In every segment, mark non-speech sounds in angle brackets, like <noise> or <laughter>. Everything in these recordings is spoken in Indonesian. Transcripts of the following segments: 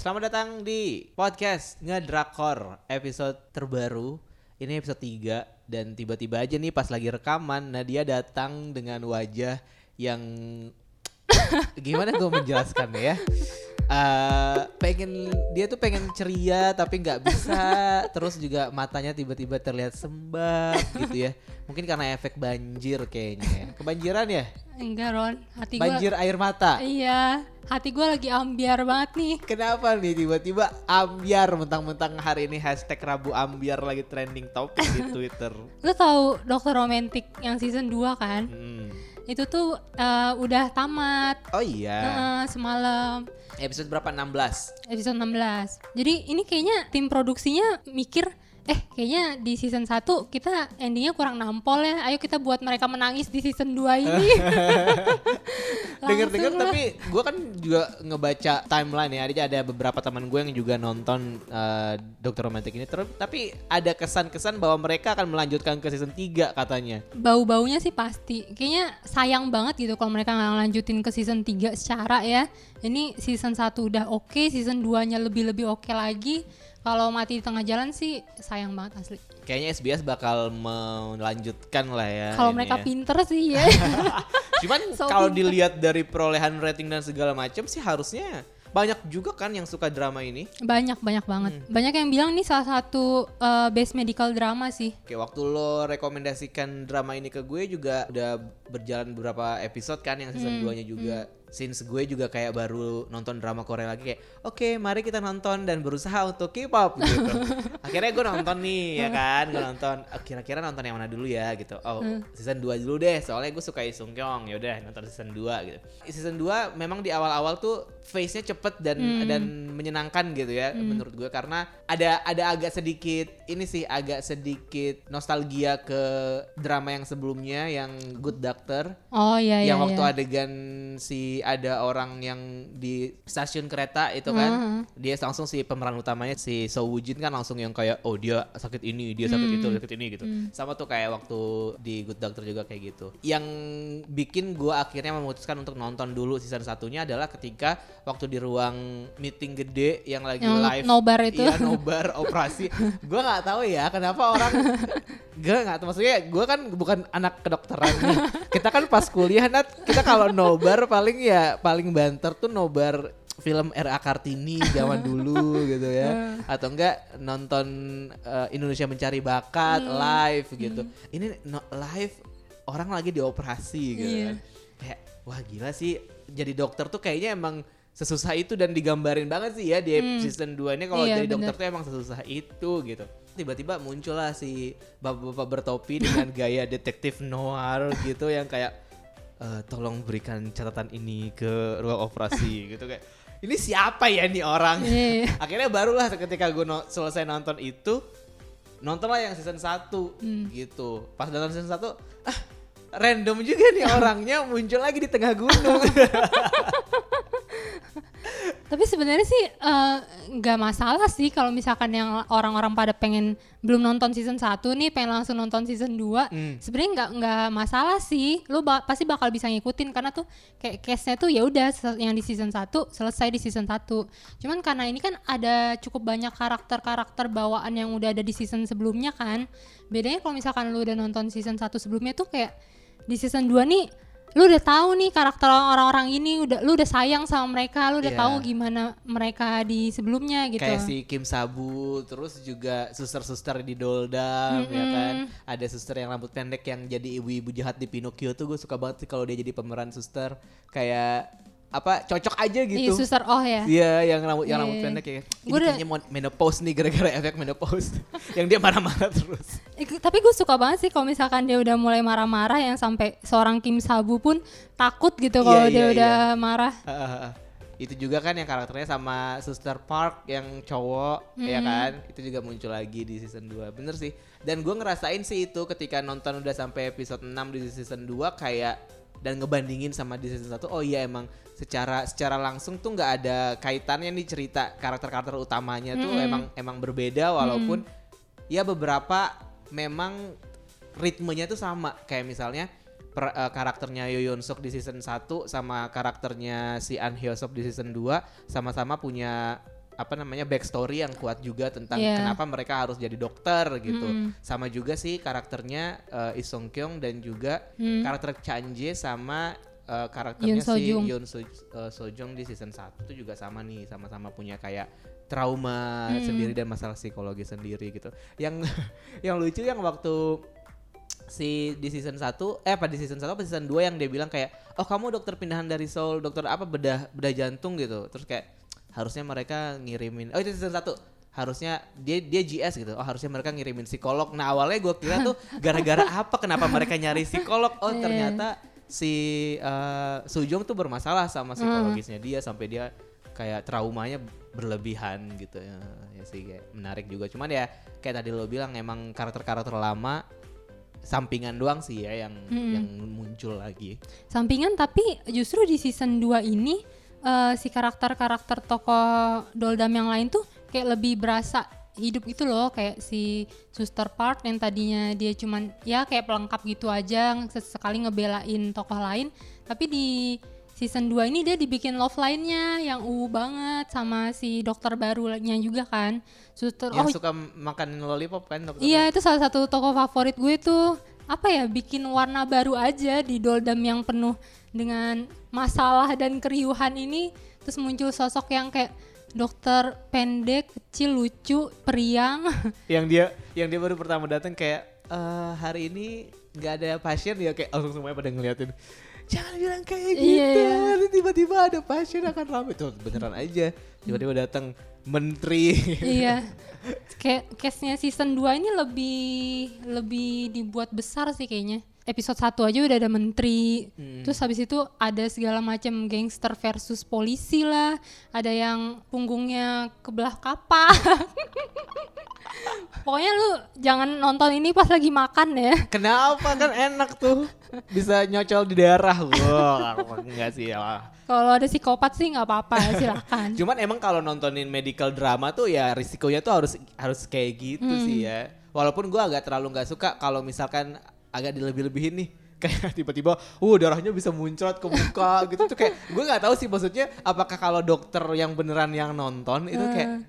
Selamat datang di podcast Ngedrakor episode terbaru. Ini episode 3 dan tiba-tiba aja nih pas lagi rekaman Nadia datang dengan wajah yang <coughs> gimana gue menjelaskan ya? Eh, pengen dia tuh pengen ceria tapi nggak bisa. Terus juga matanya tiba-tiba terlihat sembab gitu ya. Mungkin karena efek banjir kayaknya kebanjiran ya? Enggak Ron, hati gua banjir air mata? Iya, hati gua lagi ambiar banget nih. Kenapa nih tiba-tiba ambiar? Mentang-mentang hari ini hashtag Rabu ambiar lagi trending topik di <laughs> Twitter. Lu tahu Dokter Romantik yang season 2 kan? Hmm. Itu tuh eh, udah tamat Oh iya. eh, semalam Episode berapa? 16. episode 16 Jadi ini kayaknya tim produksinya mikir Eh kayaknya di season 1 kita endingnya kurang nampol ya Ayo kita buat mereka menangis di season 2 ini <laughs> Dengar-dengar tapi gue kan juga ngebaca timeline ya. Ada ada beberapa teman gue yang juga nonton eh, Dokter Romantik ini. Terus tapi ada kesan-kesan bahwa mereka akan melanjutkan ke season 3 katanya. Bau-baunya sih pasti Kayaknya sayang banget gitu kalau mereka nggak lanjutin ke season 3 secara ya Ini season 1 udah oke, season 2 nya lebih-lebih oke lagi Kalau mati di tengah jalan sih sayang banget asli Kayaknya SBS bakal melanjutkan lah ya. Kalau mereka ya. pinter sih ya <laughs> Cuman <laughs> So kalau dilihat dari perolehan rating dan segala macam sih harusnya banyak juga kan yang suka drama ini. Banyak, banyak banget Hmm. Banyak yang bilang nih salah satu uh, best medical drama sih Kayak waktu lo rekomendasikan drama ini ke gue juga udah berjalan beberapa episode kan yang season 2-nya juga. Since gue juga kayak baru nonton drama Korea lagi kayak oke mari kita nonton dan berusaha untuk K-pop gitu. <laughs> Akhirnya gue nonton nih ya kan, gue nonton "Ah, kira-kira nonton yang mana dulu ya gitu. Oh, season 2 dulu deh soalnya gue suka Sung Kyung. Ya udah nonton season 2 gitu. Season 2 memang di awal-awal tuh face-nya cepet dan dan menyenangkan gitu ya menurut gue karena ada ada agak sedikit ini sih agak sedikit nostalgia ke drama yang sebelumnya yang Good Doctor Oh iya iya yang waktu iya. adegan si ada orang yang di stasiun kereta itu kan Hmm. dia langsung si pemeran utamanya si So Woo Jin kan langsung yang kayak oh dia sakit ini dia sakit Hmm. itu sakit ini gitu. Sama tuh kayak waktu di Good Doctor juga kayak gitu. Yang bikin gua akhirnya memutuskan untuk nonton dulu season satunya adalah ketika waktu di ruang meeting gede yang lagi Yang live. nobar itu. iya nobar <laughs> operasi. Gua nggak tahu ya kenapa orang <laughs> gue nggak tahu maksudnya gue kan bukan anak kedokteran nih. Kita kan pas kuliah nat. Kita kalau nobar paling ya paling banter tuh nobar film R.A. Kartini zaman <laughs> dulu gitu ya atau enggak nonton eh, Indonesia Mencari Bakat live gitu ini no- live orang lagi dioperasi gitu Iya. kan. kayak wah gila sih jadi dokter tuh kayaknya emang sesusah itu dan digambarin banget sih ya di season 2 ini kalau Iya, jadi dokter bener. tuh emang sesusah itu gitu tiba-tiba muncullah si bapak-bapak bertopi dengan <laughs> gaya detektif noir gitu yang kayak "Eh, tolong berikan catatan ini ke ruang operasi <laughs> gitu kayak ini siapa ya nih orang Iya. <laughs> akhirnya barulah ketika gue no- selesai nonton itu nontonlah yang season 1 Hmm. gitu pas nonton season 1 ah random juga nih <laughs> orangnya muncul lagi di tengah gunung Tapi sebenarnya sih eh, nggak masalah sih kalau misalkan yang orang-orang pada pengen belum nonton season 1 nih pengen langsung nonton season 2 Hmm. sebenarnya nggak nggak masalah sih. Lu ba- pasti bakal bisa ngikutin karena tuh kayak case-nya tuh ya udah yang di season 1 selesai di season 1 cuman karena ini kan ada cukup banyak karakter-karakter bawaan yang udah ada di season sebelumnya kan. Bedanya kalau misalkan lu udah nonton season 1 sebelumnya tuh kayak di season 2 nih lu udah tahu nih karakter orang-orang ini udah lu udah sayang sama mereka lu udah Iya. tahu gimana mereka di sebelumnya gitu. Kayak si Kim Sabu terus juga suster-suster di Doldam ya kan? Ada suster yang rambut pendek yang jadi ibu-ibu jahat di Pinocchio tuh gue suka banget sih kalau dia jadi pemeran suster. Kayak apa cocok aja Iya, gitu suster oh ya Iya, yang rambut yang Iya, rambut iya. pendek ya. Ini Gua udah- kayaknya mau menopause nih gara-gara efek menopause. <laughs> yang dia marah-marah terus. Eh, tapi gue suka banget sih kalau misalkan dia udah mulai marah-marah yang sampai seorang Kim Sabu pun takut gitu kalau Iya, dia iya, udah marah. Ah, ah, ah. itu juga kan yang karakternya sama Suster Park yang cowok ya kan itu juga muncul lagi di season 2 bener sih dan gue ngerasain sih itu ketika nonton udah sampai episode 6 di season 2 kayak dan ngebandingin sama di season 1 oh iya emang secara secara langsung tuh nggak ada kaitannya nih cerita karakter-karakter utamanya tuh emang emang berbeda walaupun ya beberapa memang ritmenya tuh sama. Kayak misalnya per- eh, karakternya Yo Yeon Suk di season 1 sama karakternya si An Hyo Sok di season 2 sama-sama punya apa namanya backstory yang kuat juga tentang Iya. kenapa mereka harus jadi dokter gitu. Mm-mm. Sama juga sih karakternya eh, Lee Sung Kyung dan juga Hmm. karakter Chan Jae sama eh, karakternya Yoon si Sojung. Yoon So, eh, Sojung di season 1 itu juga sama nih, sama-sama punya kayak trauma Hmm. sendiri dan masalah psikologi sendiri gitu. Yang <laughs> yang lucu yang waktu si di season 1 eh apa di season 1 apa season 2 yang dia bilang kayak oh kamu dokter pindahan dari Seoul dokter apa bedah bedah jantung gitu terus kayak harusnya mereka ngirimin oh itu season 1 harusnya dia dia GS gitu. Oh harusnya mereka ngirimin psikolog. Nah awalnya gue kira tuh gara-gara <laughs> apa? Kenapa mereka nyari psikolog? Oh Iya. ternyata si eh, Sujong tuh bermasalah sama psikologisnya dia sampai dia kayak traumanya berlebihan gitu. Ya, ya sih kayak menarik juga. Cuman ya kayak tadi lo bilang emang karakter-karakter lama sampingan doang sih ya yang Mm-mm. yang muncul lagi. Sampingan tapi justru di season 2 ini eh, si karakter-karakter tokoh Doldam yang lain tuh kayak lebih berasa hidup gitu loh kayak si Suster Park yang tadinya dia cuman ya kayak pelengkap gitu aja sesekali ngebelain tokoh lain. Tapi di season 2 ini dia dibikin love line-nya yang uh banget sama si dokter barunya juga kan. Suster yang oh suka makan lollipop kan dokter Iya itu salah satu tokoh favorit gue tuh apa ya bikin warna baru aja di Doldam yang penuh dengan masalah dan keriuhan ini. Terus muncul sosok yang kayak dokter pendek kecil lucu periang. <laughs> Yang dia yang dia baru pertama datang kayak eh hari ini nggak ada pasien ya? Kayak langsung semuanya pada ngeliatin jangan bilang kayak gitu Iya, iya. nanti tiba-tiba ada pasien akan ramai tuh beneran aja. Tiba-tiba datang menteri. Iya. <laughs> Kayak case-nya season 2 ini lebih lebih dibuat besar sih kayaknya episode 1 aja udah ada menteri. Hmm. terus habis itu ada segala macam gangster versus polisi lah. Ada yang punggungnya kebelah kapak <laughs> pokoknya lu jangan nonton ini pas lagi makan ya. Kenapa? Kan enak tuh. Bisa nyocol di darah wah enggak sih ya. Kalau ada psikopat sih nggak apa-apa <laughs> silahkan Cuman emang kalau nontonin medical drama tuh ya risikonya tuh harus harus kayak gitu Hmm. sih ya. Walaupun gua agak terlalu nggak suka kalau misalkan agak dilebih-lebihin nih. <laughs> Kayak tiba-tiba uh darahnya bisa muncrat ke muka gitu. Tuh kayak gue nggak tahu sih maksudnya apakah kalau dokter yang beneran yang nonton itu kayak "Eh,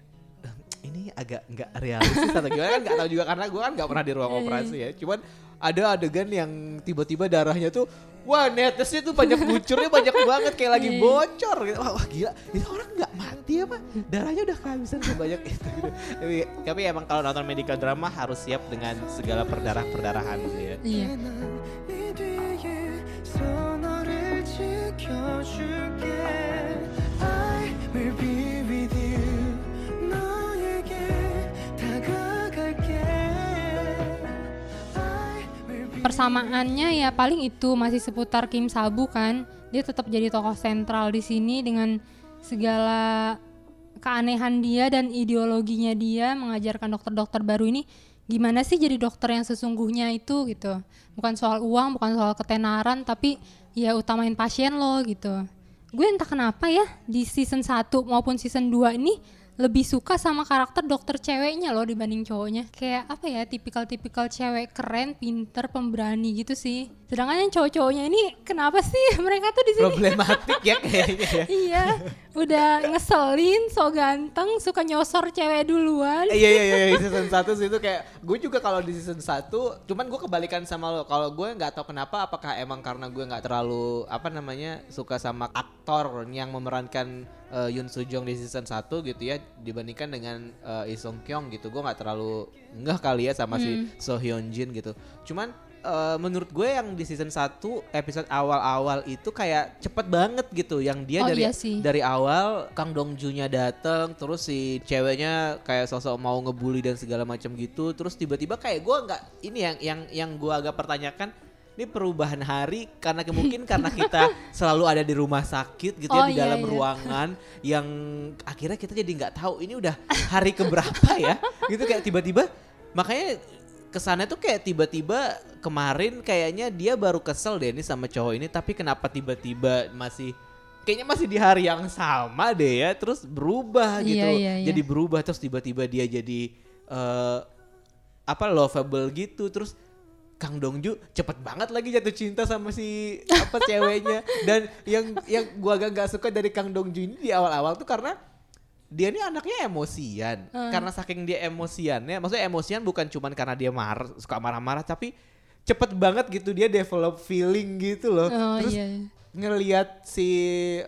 ini agak nggak realistis atau gimana kan nggak tahu juga karena gue kan nggak pernah di ruang operasi ya. Cuman ada adegan yang tiba-tiba darahnya tuh wah netesnya tuh banyak bucurnya banyak banget kayak lagi Iya. bocor gitu. Wah, wah gila. Itu orang nggak mati apa? Darahnya udah kehabisan sebanyak itu gitu. tapi, tapi emang kalau nonton medical drama harus siap dengan segala perdarah perdarahan sih ya. Iya. 이 persamaannya ya paling itu masih seputar Kim Sabu kan. Dia tetap jadi tokoh sentral di sini dengan segala keanehan dia dan ideologinya dia mengajarkan dokter-dokter baru ini. Gimana sih jadi dokter yang sesungguhnya itu gitu? Bukan soal uang bukan soal ketenaran tapi ya utamain pasien lo gitu. Gue entah kenapa ya di season 1 maupun season 2 ini lebih suka sama karakter dokter ceweknya loh dibanding cowoknya. Kayak apa ya tipikal-tipikal cewek keren pinter pemberani gitu sih. Sedangkan yang cowok-cowoknya ini kenapa sih? <laughs> Mereka tuh di sini. Problematik ya kayaknya ya. <laughs> Iya udah ngeselin so ganteng suka nyosor cewek duluan. Iya iya iya iya, season 1 sih itu kayak gue juga kalau di season 1 cuman gue kebalikan sama lo. Kalau gue nggak tahu kenapa apakah emang karena gue nggak terlalu apa namanya suka sama aktor yang memerankan eh, Yoon Soo Jong di season 1 gitu ya dibandingkan dengan eh, Lee Sung Kyung gitu gue nggak terlalu nggak kali ya sama si So Hyun Jin gitu. Cuman eh, menurut gue yang di season 1 episode awal-awal itu kayak cepet banget gitu. Yang dia Oh, dari iya sih. dari awal Kang Dongju-nya dateng terus si ceweknya kayak sosok mau ngebully dan segala macam gitu. Terus tiba-tiba kayak gua nggak ini yang yang yang gua agak pertanyakan ini perubahan hari karena mungkin karena kita <laughs> selalu ada di rumah sakit gitu ya Oh, di iya, dalam iya. ruangan yang akhirnya kita jadi nggak tahu ini udah hari keberapa ya <laughs> gitu kayak tiba-tiba makanya kesannya tuh kayak tiba-tiba kemarin kayaknya dia baru kesel deh ini sama cowok ini tapi kenapa tiba-tiba masih kayaknya masih di hari yang sama deh ya terus berubah Iya, gitu iya, iya. jadi berubah terus tiba-tiba dia jadi eh apa lovable gitu terus Kang Dongju cepet banget lagi jatuh cinta sama si apa ceweknya. Dan yang yang gua agak nggak suka dari Kang Dongju ini di awal-awal tuh karena dia ini anaknya emosian. Karena saking dia emosiannya maksudnya emosian bukan cuman karena dia marah suka marah-marah tapi cepet banget gitu dia develop feeling gitu loh. Oh, terus iya, iya. ngelihat si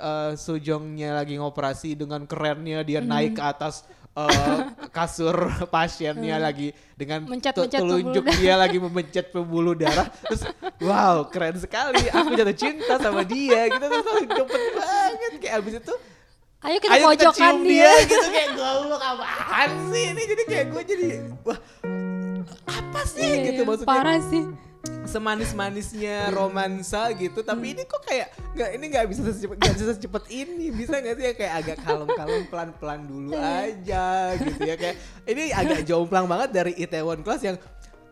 uh, Sujongnya lagi ngoperasi dengan kerennya dia naik ke atas uh, kasur <laughs> pasiennya lagi dengan Mencet-mencet tu- telunjuk pembuluh dia lagi memencet pembuluh darah. Terus wow keren sekali. Aku jatuh cinta sama dia. Gitu terus cepet banget. Kayak abis itu Ayo kita ayo kita cium dia. dia gitu. Kayak goblok apaan sih ini? Jadi kayak gue jadi wah apa sih? Iya, gitu iya, maksudnya. Parah sih. Semanis-manisnya romansa gitu tapi ini kok kayak nggak ini nggak bisa secepat nggak bisa secepat ini bisa nggak sih ya? Kayak agak kalem-kalem <laughs> pelan-pelan dulu aja gitu ya. Kayak ini agak jomplang banget dari Itaewon Class yang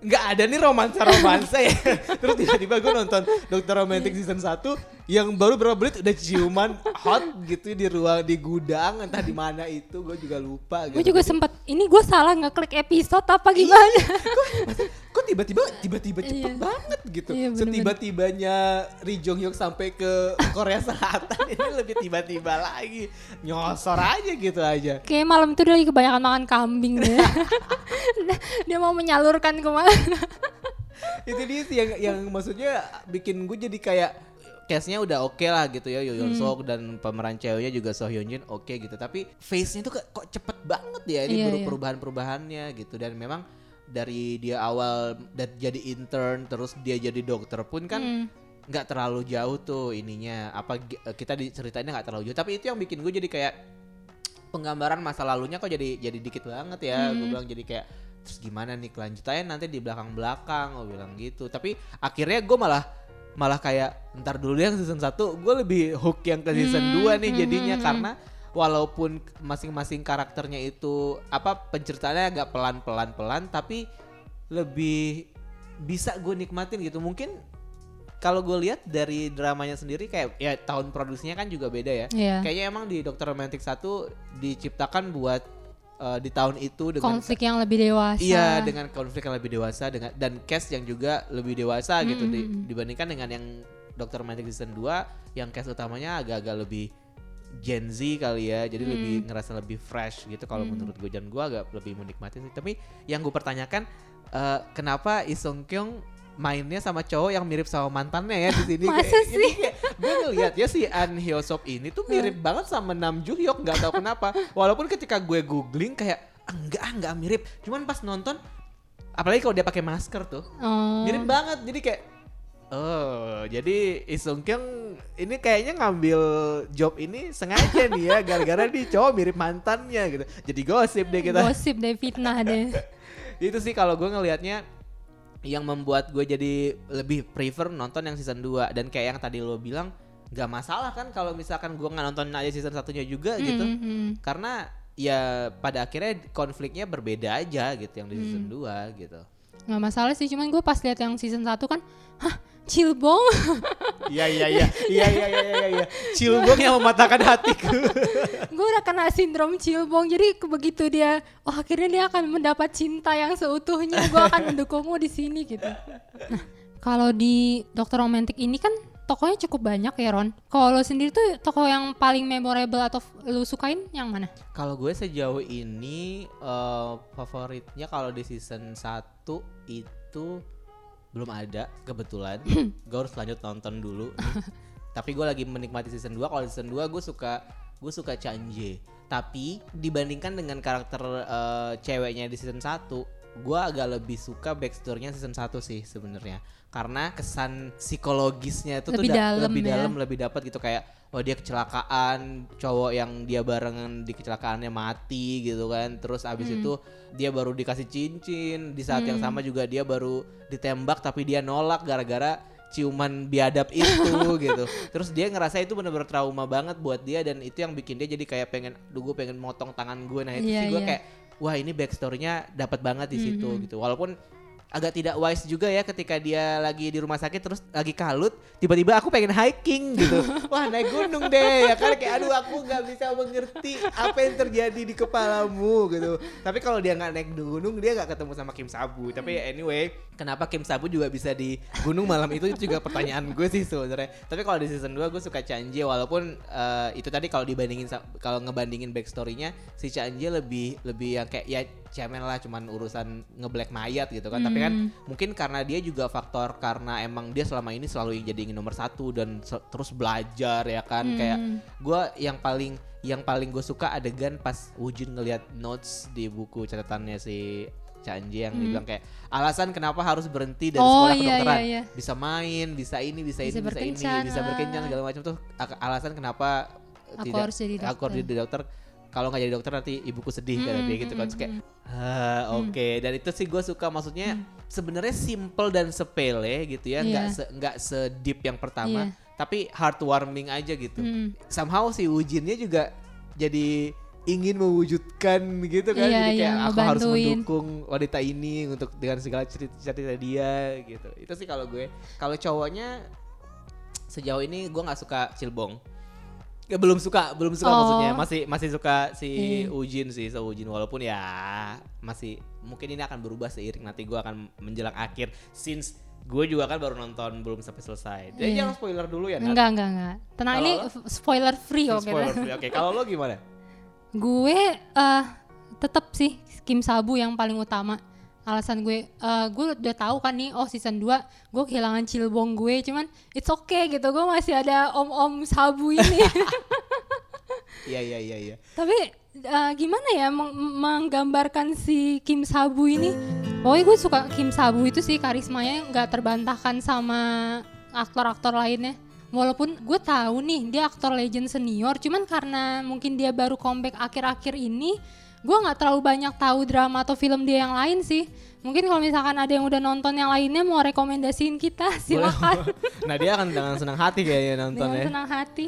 nggak ada nih romansa-romansa ya. <laughs> Terus tiba-tiba gue nonton Dokter Romantic season 1 yang baru berapa menit udah ciuman hot gitu di ruang di gudang entah di mana itu gue juga lupa gitu. Gue juga sempet, ini gue salah nggak klik episode apa gimana? Kok tiba-tiba tiba-tiba cepet Iya. banget gitu Iya, setiba-tibanya Ri Jong Hyuk sampai ke Korea <laughs> Selatan ini lebih tiba-tiba lagi nyosor aja gitu aja Kayak malam itu dia lagi kebanyakan makan kambing deh. <laughs> dia mau menyalurkan ke mana? <laughs> itu dia sih yang yang maksudnya bikin gue jadi kayak case-nya udah oke lah gitu ya Yo Yeon Hmm. Sok dan pemeran ceweknya juga So Hyun Jin oke gitu tapi face-nya tuh kok- cepet banget ya ini Iya, baru iya. perubahan-perubahannya gitu dan memang dari dia awal dan jadi intern terus dia jadi dokter pun kan Hmm. nggak terlalu jauh tuh ininya. Apa eh, kita diceritainnya nggak terlalu jauh. Tapi itu yang bikin gue jadi kayak penggambaran masa lalunya kok jadi jadi dikit banget ya. Gue Hmm. bilang jadi kayak terus gimana nih kelanjutannya nanti di belakang belakang gue bilang gitu. Tapi akhirnya gue malah malah kayak ntar dulu yang season 1 gue lebih hook yang ke season Hmm, 2 nih hmm, jadinya hmm, karena walaupun masing-masing karakternya itu apa penceritaannya agak pelan-pelan pelan tapi lebih bisa gue nikmatin gitu mungkin kalau gue lihat dari dramanya sendiri kayak ya tahun produksinya kan juga beda ya Iya. kayaknya emang di Dokter Romantic 1 diciptakan buat eh, di tahun itu dengan Konflik yang lebih dewasa. Iya, dengan konflik yang lebih dewasa dengan dan cast yang juga lebih dewasa gitu di- Mm-mm. dibandingkan dengan yang Dokter Romantic season 2 yang cast utamanya agak-agak lebih Gen Z kali ya. Jadi Hmm. lebih ngerasa lebih fresh gitu kalau menurut gue dan gue agak lebih menikmati sih. Tapi yang gue pertanyakan eh, kenapa Lee Sung Kyung mainnya sama cowok yang mirip sama mantannya ya di sini <laughs> Masa kayak, sih? kayak gue ngeliat ya si An Hyo Sop ini tuh mirip banget sama Nam Joo Hyuk nggak tahu kenapa walaupun ketika gue googling kayak "Ah, enggak ah, enggak mirip cuman pas nonton apalagi kalau dia pakai masker tuh Oh. mirip banget jadi kayak oh jadi Lee Sung Kyung ini kayaknya ngambil job ini sengaja nih ya gara-gara di cowok mirip mantannya gitu. Jadi gosip deh kita. Gosip deh, fitnah deh. <laughs> itu sih kalau gue ngelihatnya yang membuat gue jadi lebih prefer nonton yang season 2 dan kayak yang tadi lo bilang nggak masalah kan kalau misalkan gue nggak nonton aja season satunya juga gitu. Hmm, hmm. karena ya pada akhirnya konfliknya berbeda aja gitu yang di season 2 gitu nggak masalah sih cuman gue pas lihat yang season 1 kan hah Cilbong iya iya iya. Iya iya iya iya, iya. Cilbong yang mematahkan hatiku gue <laughs> udah kena sindrom Cilbong jadi begitu dia oh akhirnya dia akan mendapat cinta yang seutuhnya gue akan mendukungmu di sini gitu. Nah kalau di dokter romantik ini kan tokohnya cukup banyak ya Ron. Kalau lo sendiri tuh tokoh yang paling memorable atau lu sukain yang mana? Kalau gue sejauh ini eh, favoritnya kalau di season 1 itu belum ada kebetulan. <clears throat> gue harus lanjut nonton dulu. <laughs> Tapi gue lagi menikmati season 2. Kalau season 2 gue suka gue suka Chanje. Tapi dibandingkan dengan karakter eh, ceweknya di season 1, gue agak lebih suka backstory-nya season 1 sih sebenarnya. Karena kesan psikologisnya itu Lebih tuh da- dalam lebih ya. dalam lebih dapat gitu kayak oh dia kecelakaan cowok yang dia barengan di kecelakaannya mati gitu kan terus abis Hmm. itu dia baru dikasih cincin di saat yang sama juga dia baru ditembak tapi dia nolak gara-gara ciuman biadab <laughs> itu gitu terus dia ngerasa itu bener-bener trauma banget buat dia dan itu yang bikin dia jadi kayak pengen duh gue pengen motong tangan gue nah itu Iya, sih gue iya. kayak wah ini backstorynya dapat banget di situ Mhm. gitu walaupun agak tidak wise juga ya ketika dia lagi di rumah sakit terus lagi kalut tiba-tiba aku pengen hiking gitu. <laughs> Wah naik gunung deh ya kan? Kayak aduh aku nggak bisa mengerti apa yang terjadi di kepalamu gitu. Tapi kalau dia nggak naik gunung dia nggak ketemu sama Kim Sabu. Tapi anyway kenapa Kim Sabu juga bisa di gunung malam itu itu juga pertanyaan gue sih sebenarnya. Tapi kalau di season 2 gue suka Chanje walaupun eh, itu tadi kalau dibandingin kalau ngebandingin backstorynya si Chanje lebih lebih yang kayak ya cemen lah cuman urusan ngeblack mayat gitu kan. Tapi kan mungkin karena dia juga faktor karena emang dia selama ini selalu yang jadi nomor satu dan terus belajar ya kan. Kayak gue yang paling yang paling gue suka adegan pas Wujin ngelihat notes di buku catatannya si Chanje yang dibilang kayak alasan kenapa harus berhenti dari Oh, sekolah iya, kedokteran. iya, iya. bisa main bisa ini bisa, Bisa ini bisa ini bisa lah. berkencan segala macam. Tuh alasan kenapa Aku harus jadi aku harus jadi dokter kalau nggak jadi dokter nanti ibuku sedih kan dia gitu kan. Terus kayak ah, oke. Dan itu sih gue suka maksudnya sebenarnya simple dan sepele gitu ya nggak Iya. se nggak sedeep yang pertama Iya. tapi heartwarming aja gitu. Mm. somehow si Wujinnya juga jadi ingin mewujudkan gitu kan. Iya, jadi kayak iya, aku harus mendukung wanita ini untuk dengan segala cerita, cerita dia gitu. Itu sih kalau gue. Kalau cowoknya sejauh ini gue nggak suka Cilbong Ya, belum suka belum suka Oh. maksudnya masih masih suka si Iya. Ujin sih so Ujin walaupun ya masih mungkin ini akan berubah seiring nanti gue akan menjelang akhir since gue juga kan baru nonton belum sampai selesai jadi Iya. jangan spoiler dulu ya Nat. Enggak, enggak, enggak. Tenang Kalau ini lo? spoiler free kok spoiler kita. free. oke kalau lo gimana Gue eh tetap sih Kim Sabu yang paling utama. Alasan gue eh gue udah tahu kan nih oh season 2 gue kehilangan cilbong gue cuman it's okay gitu. Gue masih ada om-om Sabu ini. <laughs> iya iya iya iya Tapi eh, gimana ya meng- menggambarkan si Kim Sabu ini? Pokoknya gue suka Kim Sabu itu sih karismanya nggak terbantahkan sama aktor-aktor lainnya. Walaupun gue tahu nih dia aktor legend senior, cuman karena mungkin dia baru comeback akhir-akhir ini, gue nggak terlalu banyak tahu drama atau film dia yang lain sih. Mungkin kalau misalkan ada yang udah nonton yang lainnya mau rekomendasiin kita <laughs> silakan nah dia akan dengan senang hati kayaknya nonton dengan ya senang hati.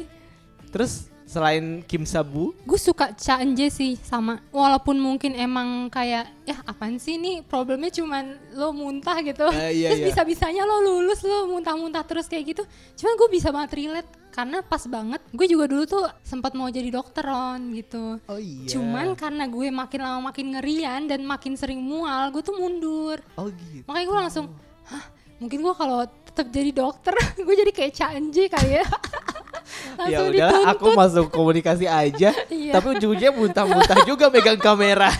terus selain Kim Sabu? Gue suka Cha Eun-jae sih sama. Walaupun mungkin emang kayak ya apaan sih nih problemnya cuman lo muntah gitu. Eh, iya, terus iya. bisa bisanya lo lulus lo muntah-muntah terus kayak gitu. Cuman gue bisa banget relate karena pas banget gue juga dulu tuh sempat mau jadi dokter Ron gitu. Oh iya. Cuman karena gue makin lama makin ngerian dan makin sering mual gue tuh mundur. Oh gitu. Makanya gue langsung hah mungkin gue kalau tetap jadi dokter <laughs> gue jadi kayak Cha Eun-jae kali ya <laughs> ya langsung udah aku masuk komunikasi aja. Iya. tapi ujung-ujungnya muntah-muntah juga megang kamera. <laughs>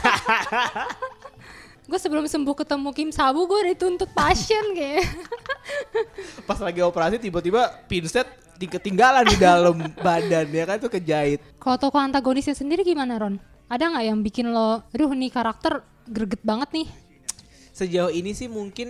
Gue sebelum sembuh ketemu Kim Sabu gue dituntut pasien kayak <laughs> pas lagi operasi tiba-tiba pinset ketinggalan di dalam badan ya kan? Tuh kejahit. Kalau tokoh antagonisnya sendiri gimana Ron? Ada nggak yang bikin lo aduh nih karakter greget banget nih? Sejauh ini sih mungkin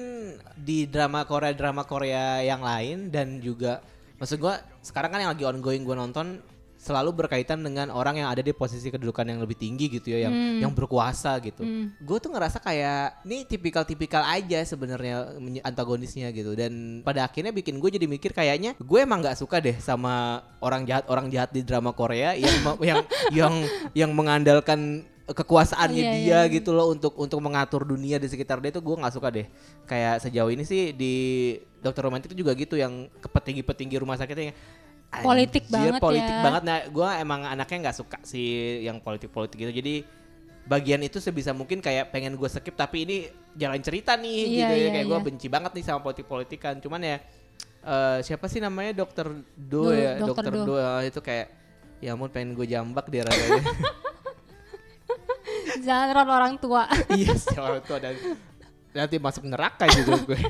di drama Korea drama Korea yang lain dan juga maksud gua sekarang kan yang lagi ongoing gua nonton selalu berkaitan dengan orang yang ada di posisi kedudukan yang lebih tinggi gitu ya yang yang berkuasa gitu. Gue tuh ngerasa kayak ini tipikal-tipikal aja sebenarnya antagonisnya gitu. Dan pada akhirnya bikin gue jadi mikir kayaknya gue emang nggak suka deh sama orang jahat orang jahat di drama Korea yang yang yang yang mengandalkan kekuasaannya Iya, dia iya. gitu loh untuk untuk mengatur dunia di sekitar dia itu gue nggak suka deh. Kayak sejauh ini sih di dokter romantik itu juga gitu yang ke petinggi-petinggi rumah sakitnya Politik anjir, banget politik ya. banget. Nah gue emang anaknya nggak suka sih yang politik-politik gitu. Jadi bagian itu sebisa mungkin kayak pengen gue skip tapi ini jalan cerita nih Iya, gitu ya. iya, kayak gue iya. benci banget nih sama politik-politikan. Cuman ya eh, siapa sih namanya? Dokter Do, Do, ya? dokter Do. Do, eh, itu kayak ya ampun pengen gue jambak dia rasanya <laughs> jangan Ron orang tua. <laughs> Iya sih orang tua dan nanti masuk neraka juga gue.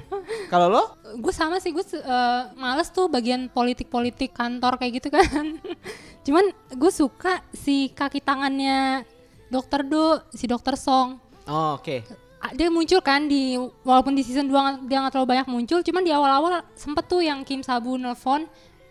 Kalau lo? Gue sama sih gue eh, males tuh bagian politik-politik kantor kayak gitu kan. <laughs> Cuman gue suka si kaki tangannya dokter Do si dokter Song. Oh, oke. Ah, dia muncul kan di walaupun di season 2 dia nggak terlalu banyak muncul cuman di awal-awal sempet tuh yang Kim Sabu nelfon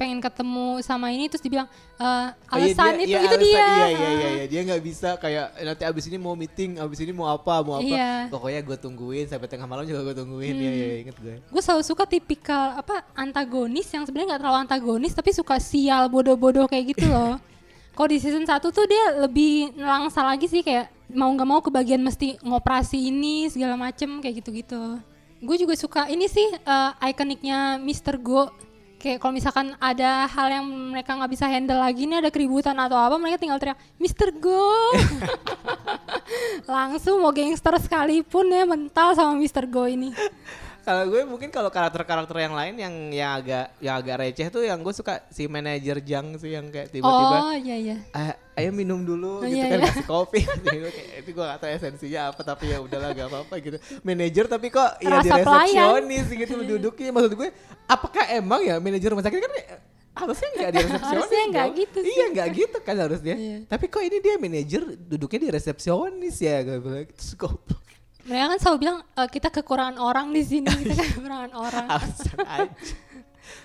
pengen ketemu sama ini terus dibilang "Eh, Oh, iya, alasan dia- itu iya, itu alasan- dia Iya iya iya iya. dia nggak bisa kayak nanti abis ini mau meeting, abis ini mau apa, mau apa. Iya. Pokoknya gue tungguin sampai tengah malam juga gue tungguin. Iya iya inget gue. gue selalu suka tipikal apa antagonis yang sebenarnya nggak terlalu antagonis tapi suka sial bodoh-bodoh kayak gitu loh <laughs> kalau di season 1 tuh dia lebih nelangsa lagi sih kayak mau nggak mau kebagian mesti ngoperasi ini segala macem kayak gitu-gitu gue juga suka ini sih eh, ikoniknya Mr. Go kayak kalau misalkan ada hal yang mereka nggak bisa handle lagi nih ada keributan atau apa mereka tinggal teriak Mr. Go <laughs> langsung mau gangster sekalipun ya mental sama Mr. Go ini Kalau gue mungkin kalau karakter-karakter yang lain yang yang agak yang agak receh tuh yang gue suka si manajer Jang sih yang kayak tiba-tiba oh iya iya "Ah, ayo minum dulu Oh, gitu iya, kan iya. kasih kopi <laughs> gitu kayak itu gue gak tahu esensinya apa tapi ya udahlah gak apa-apa gitu manajer tapi kok ya di Rasa pelayan. resepsionis gitu <laughs> duduknya maksud gue apakah emang ya manajer rumah sakit kan eh, harusnya nggak di resepsionis <laughs> Harusnya nggak gitu sih. iya nggak gitu kan harusnya Iya. tapi kok ini dia manajer duduknya di resepsionis ya gue bilang terus goblok mereka kan selalu bilang "Eh, kita kekurangan orang di sini kita <laughs> kekurangan orang.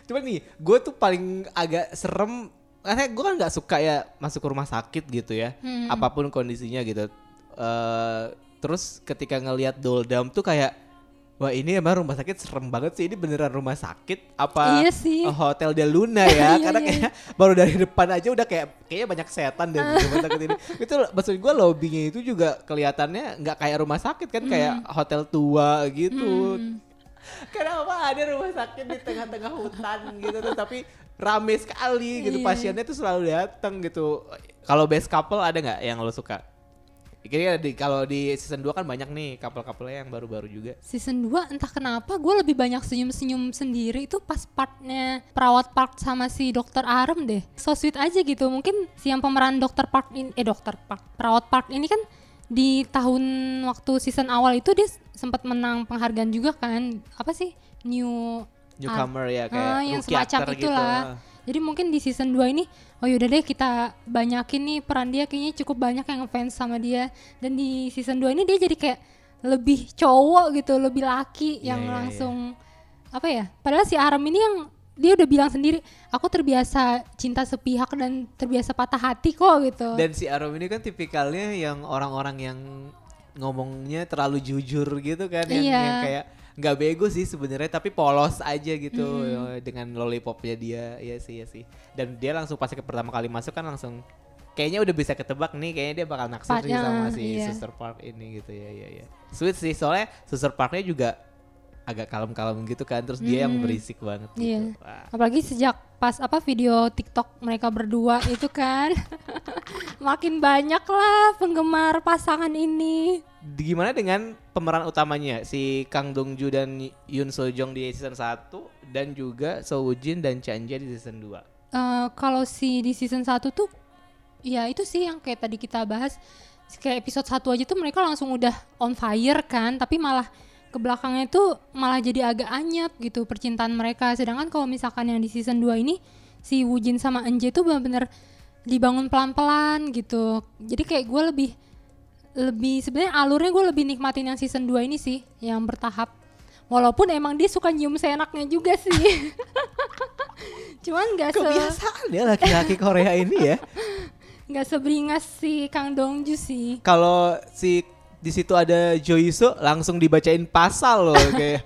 Cuman nih gue tuh paling agak serem karena gue kan nggak suka ya masuk ke rumah sakit gitu ya Hmm. apa pun kondisinya gitu. Eh terus ketika ngelihat doldam tuh kayak wah ini emang rumah sakit serem banget sih ini beneran rumah sakit apa Iya sih. hotel de Luna ya <laughs> Iya, karena iya, kayak baru dari depan aja udah kayak kayaknya banyak setan di <laughs> rumah sakit ini itu maksud gue lobbynya itu juga kelihatannya nggak kayak rumah sakit kan kayak hotel tua gitu Hmm. Kenapa ada rumah sakit di tengah-tengah hutan gitu tuh tapi rame sekali gitu Iya. pasiennya tuh selalu datang gitu. Kalau best couple ada nggak yang lo suka? Kayaknya di kalau di season 2 kan banyak nih couple-couple yang baru-baru juga. season 2 entah kenapa gue lebih banyak senyum-senyum sendiri itu pas partnya perawat Park sama si dokter Arem deh so sweet aja gitu mungkin si yang pemeran dokter Park ini eh dokter Park perawat Park ini kan di tahun waktu season awal itu dia sempat menang penghargaan juga kan apa sih new Newcomer ya kayak Ah, yang semacam itulah. gitu. Jadi mungkin di season 2 ini oh yaudah deh kita banyakin nih peran dia kayaknya cukup banyak yang fans sama dia dan di season 2 ini dia jadi kayak lebih cowok gitu, lebih laki Iya, yang iya, langsung apa ya? Padahal si Aram ini yang dia udah bilang sendiri, aku terbiasa cinta sepihak dan terbiasa patah hati kok gitu. Dan si Arom ini kan tipikalnya yang orang-orang yang ngomongnya terlalu jujur gitu kan yang, Iya. yang kayak nggak bego sih sebenarnya tapi polos aja gitu eh, dengan lollipopnya dia. Ya sih ya sih. Dan dia langsung pas ke pertama kali masuk kan langsung kayaknya udah bisa ketebak nih kayaknya dia bakal naksir sih Partnya, sama si iya. Sister Park ini gitu ya ya ya sweet sih soalnya Sister Parknya juga agak kalem-kalem gitu kan terus dia yang Hmm. berisik banget gitu Iya. Wah. Apalagi sejak pas apa video TikTok mereka berdua <laughs> itu kan <laughs> makin banyak lah penggemar pasangan ini. Gimana dengan pemeran utamanya si Kang Dong Ju dan Yoon So Jong di season 1 dan juga Woo Jin dan Chan Jae di season 2. Eh, kalau si di season 1 tuh ya itu sih yang kayak tadi kita bahas kayak episode 1 aja tuh mereka langsung udah on fire kan tapi malah ke belakangnya itu malah jadi agak anyap gitu percintaan mereka. Sedangkan kalau misalkan yang di season 2 ini si Wujin sama Enje tuh benar-benar dibangun pelan-pelan gitu. Jadi kayak gue lebih lebih sebenarnya alurnya gue lebih nikmatin yang season 2 ini sih yang bertahap. Walaupun emang dia suka nyium seenaknya juga sih. <laughs> Cuman se Kebiasaan ya laki-laki Korea ini ya. <laughs> nggak seberingas si Kang Dongju sih. Kalau si di situ ada Jo Iso langsung dibacain pasal loh kayak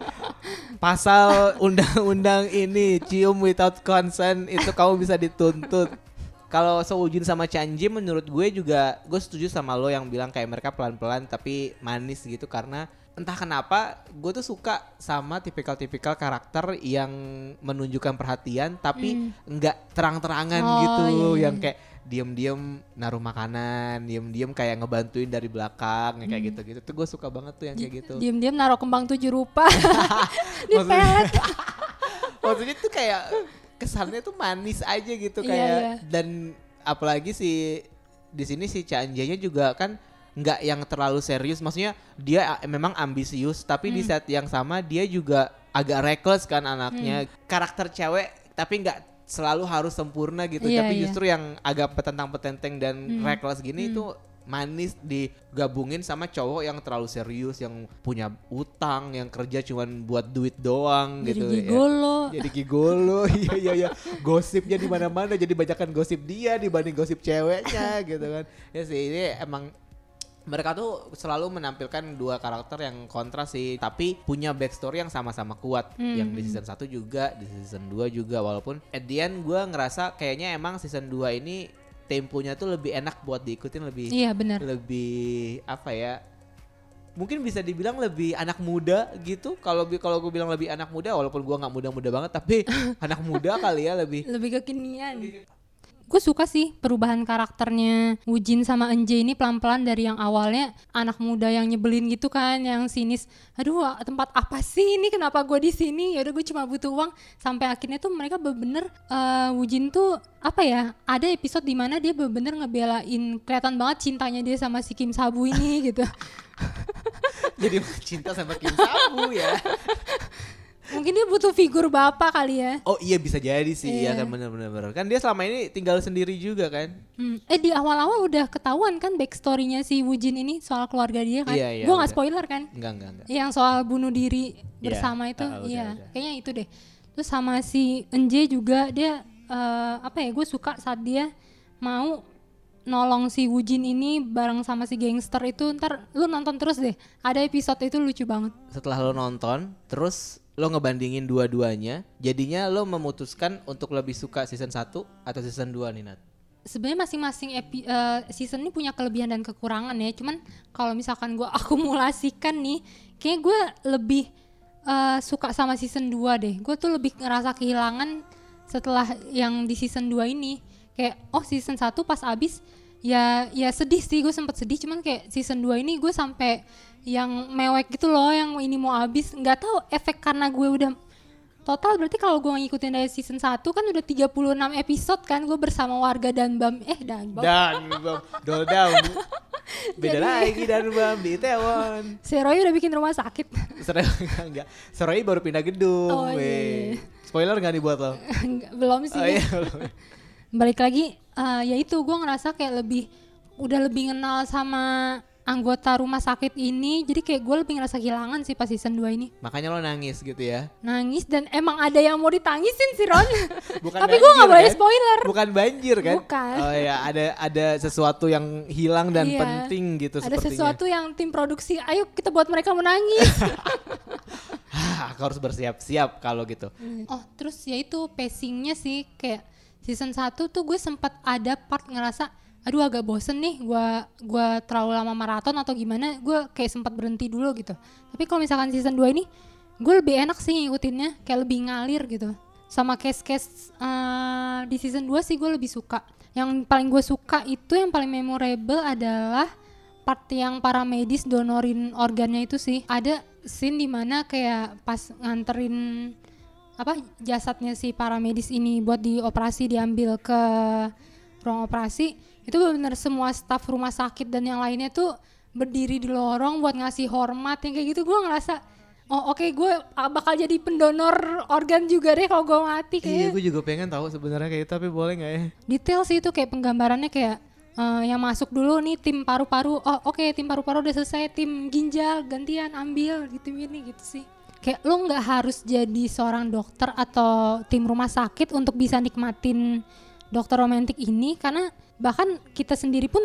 pasal undang-undang ini cium without consent itu kamu bisa dituntut. Kalau So Woo Jin sama Chan Ji menurut gue juga gue setuju sama lo yang bilang kayak mereka pelan-pelan tapi manis gitu karena entah kenapa gue tuh suka sama tipikal-tipikal karakter yang menunjukkan perhatian tapi nggak terang-terangan Oh, gitu iya, iya. yang kayak diem-diem naruh makanan, diem-diem kayak ngebantuin dari belakang ya kayak gitu-gitu. Tuh gue suka banget tuh yang kayak gitu. diam-diam naruh kembang tujuh rupa <laughs> di pelet <laughs> Maksudnya tuh kayak kesannya tuh manis aja gitu Iya, kayak iya. dan apalagi si di sini si Canjanya juga kan nggak yang terlalu serius maksudnya dia memang ambisius tapi Hmm. di saat yang sama dia juga agak reckless kan anaknya Hmm. karakter cewek tapi nggak selalu harus sempurna gitu. Iya, tapi iya. justru yang agak petentang petenteng dan Hmm. reckless gini itu manis digabungin sama cowok yang terlalu serius yang punya utang yang kerja cuman buat duit doang jadi gitu ya. gigolo. Jadi gigolo <laughs> iya iya iya. Gosipnya di mana mana jadi banyakan gosip dia dibanding gosip ceweknya gitu kan. Ya sih ini emang mereka tuh selalu menampilkan dua karakter yang kontras sih tapi punya backstory yang sama-sama kuat Hmm. yang di season 1 juga di season 2 juga walaupun at the end gue ngerasa kayaknya emang season 2 ini temponya tuh lebih enak buat diikutin lebih iya benar lebih apa ya mungkin bisa dibilang lebih anak muda gitu. Kalau kalau gue bilang lebih anak muda, walaupun gua nggak muda-muda banget, tapi <laughs> anak muda kali ya lebih. lebih kekinian gue suka sih perubahan karakternya Wujin sama Enje ini pelan-pelan dari yang awalnya anak muda yang nyebelin gitu kan yang sinis. Aduh tempat apa sih ini? Kenapa gue di sini? Ya udah gue cuma butuh uang. Sampai akhirnya tuh mereka bener-bener eh, Wujin tuh apa ya ada episode di mana dia bener-bener ngebelain kelihatan banget cintanya dia sama si Kim Sabu ini gitu. <laughs> Jadi cinta sama Kim Sabu ya. <laughs> mungkin dia butuh figur bapak kali ya Oh iya bisa jadi sih, iya Iya. kan bener-bener. Kan dia selama ini tinggal sendiri juga kan. Hmm. Eh di awal-awal udah ketahuan kan backstorynya si Wujin ini soal keluarga dia kan? Iya, iya, Gue nggak spoiler kan? Enggak, enggak, enggak. Yang soal bunuh diri Iya, bersama itu, ah, udah, iya, udah. kayaknya itu deh. Terus sama si Enje juga dia eh, apa ya? Gue suka saat dia mau nolong si Wujin ini bareng sama si gangster itu ntar lu nonton terus deh ada episode itu lucu banget Setelah lo nonton, terus lo ngebandingin dua-duanya, jadinya lo memutuskan untuk lebih suka season 1 atau season 2 nih Nat? sebenarnya masing-masing eh, season ini punya kelebihan dan kekurangan ya. Cuman kalau misalkan gue <laughs> akumulasikan nih kayak gue lebih eh, suka sama season 2 deh. Gue tuh lebih ngerasa kehilangan setelah yang di season 2 ini. Kayak oh season 1 pas abis ya ya sedih sih gue sempet sedih cuman kayak season 2 ini gue sampai yang mewek gitu loh yang ini mau abis nggak tahu efek karena gue udah Total berarti kalau gue ngikutin dari season 1 kan udah 36 episode kan gue bersama warga dan Bam eh dan Bam Dan Bam, dol <laughs> down. Beda lagi dan Bam di Itaewon. si Roy udah bikin rumah sakit <laughs> Seroy enggak. Seroy baru pindah gedung. Oh, iya, weh. iya. Spoiler nggak nih buat lo? <laughs> Belum sih Oh iya. balik lagi eh, ya itu gue ngerasa kayak lebih udah lebih kenal sama anggota rumah sakit ini jadi kayak gue lebih ngerasa kehilangan sih pas season 2 ini Makanya lo nangis gitu ya. nangis dan emang ada yang mau ditangisin sih Ron <laughs> Bukan tapi gue nggak banjir, boleh kan? spoiler Bukan banjir kan? Bukan. Oh ya, ada ada sesuatu yang hilang dan Iya. penting gitu ada sepertinya. sesuatu yang tim produksi ayo kita buat mereka menangis <laughs> aku harus bersiap-siap kalau gitu. Oh, terus ya itu pacingnya sih kayak season 1 tuh gue sempat ada part ngerasa aduh agak bosen nih gua gua terlalu lama maraton atau gimana gue kayak sempat berhenti dulu gitu. Tapi kalau misalkan season 2 ini gue lebih enak sih ngikutinnya kayak lebih ngalir gitu. Sama case-case eh, di season 2 sih gue lebih suka. Yang paling gue suka itu yang paling memorable adalah part yang para medis donorin organnya itu sih. Ada scene di mana kayak pas nganterin apa jasadnya si para medis ini buat dioperasi diambil ke ruang operasi itu benar semua staf rumah sakit dan yang lainnya tuh berdiri di lorong buat ngasih hormat yang kayak gitu. Gue ngerasa oh oke gue ah, bakal jadi pendonor organ juga deh kalau gue mati Iya, kayak gue juga pengen tahu sebenarnya kayak itu, tapi boleh nggak ya? detail sih itu kayak penggambarannya kayak eh, yang masuk dulu nih tim paru-paru. Oh oke tim paru-paru udah selesai tim ginjal gantian ambil gitu ini gitu sih kayak lo nggak harus jadi seorang dokter atau tim rumah sakit untuk bisa nikmatin dokter romantik ini karena bahkan kita sendiri pun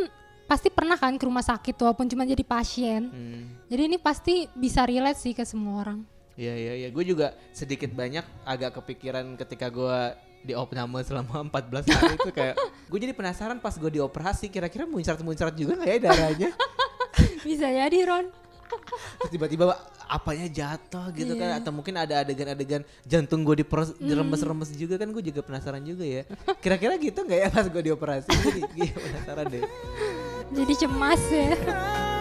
pasti pernah kan ke rumah sakit walaupun cuma jadi pasien. Hmm. jadi ini pasti bisa relate sih ke semua orang. Iya iya iya, gue juga sedikit banyak agak kepikiran ketika gue di opname selama <laughs> 14 hari itu kayak <laughs> gue jadi penasaran pas gue dioperasi kira-kira muncrat-muncrat juga nggak ya darahnya? <laughs> Bisa jadi Ron. Terus tiba-tiba apanya jatuh gitu kan? Atau mungkin ada adegan-adegan jantung gue diremes-remes juga kan? Gue juga penasaran juga ya. Kira-kira gitu nggak ya pas gue dioperasi? Jadi gue penasaran deh. Jadi cemas ya <laughs>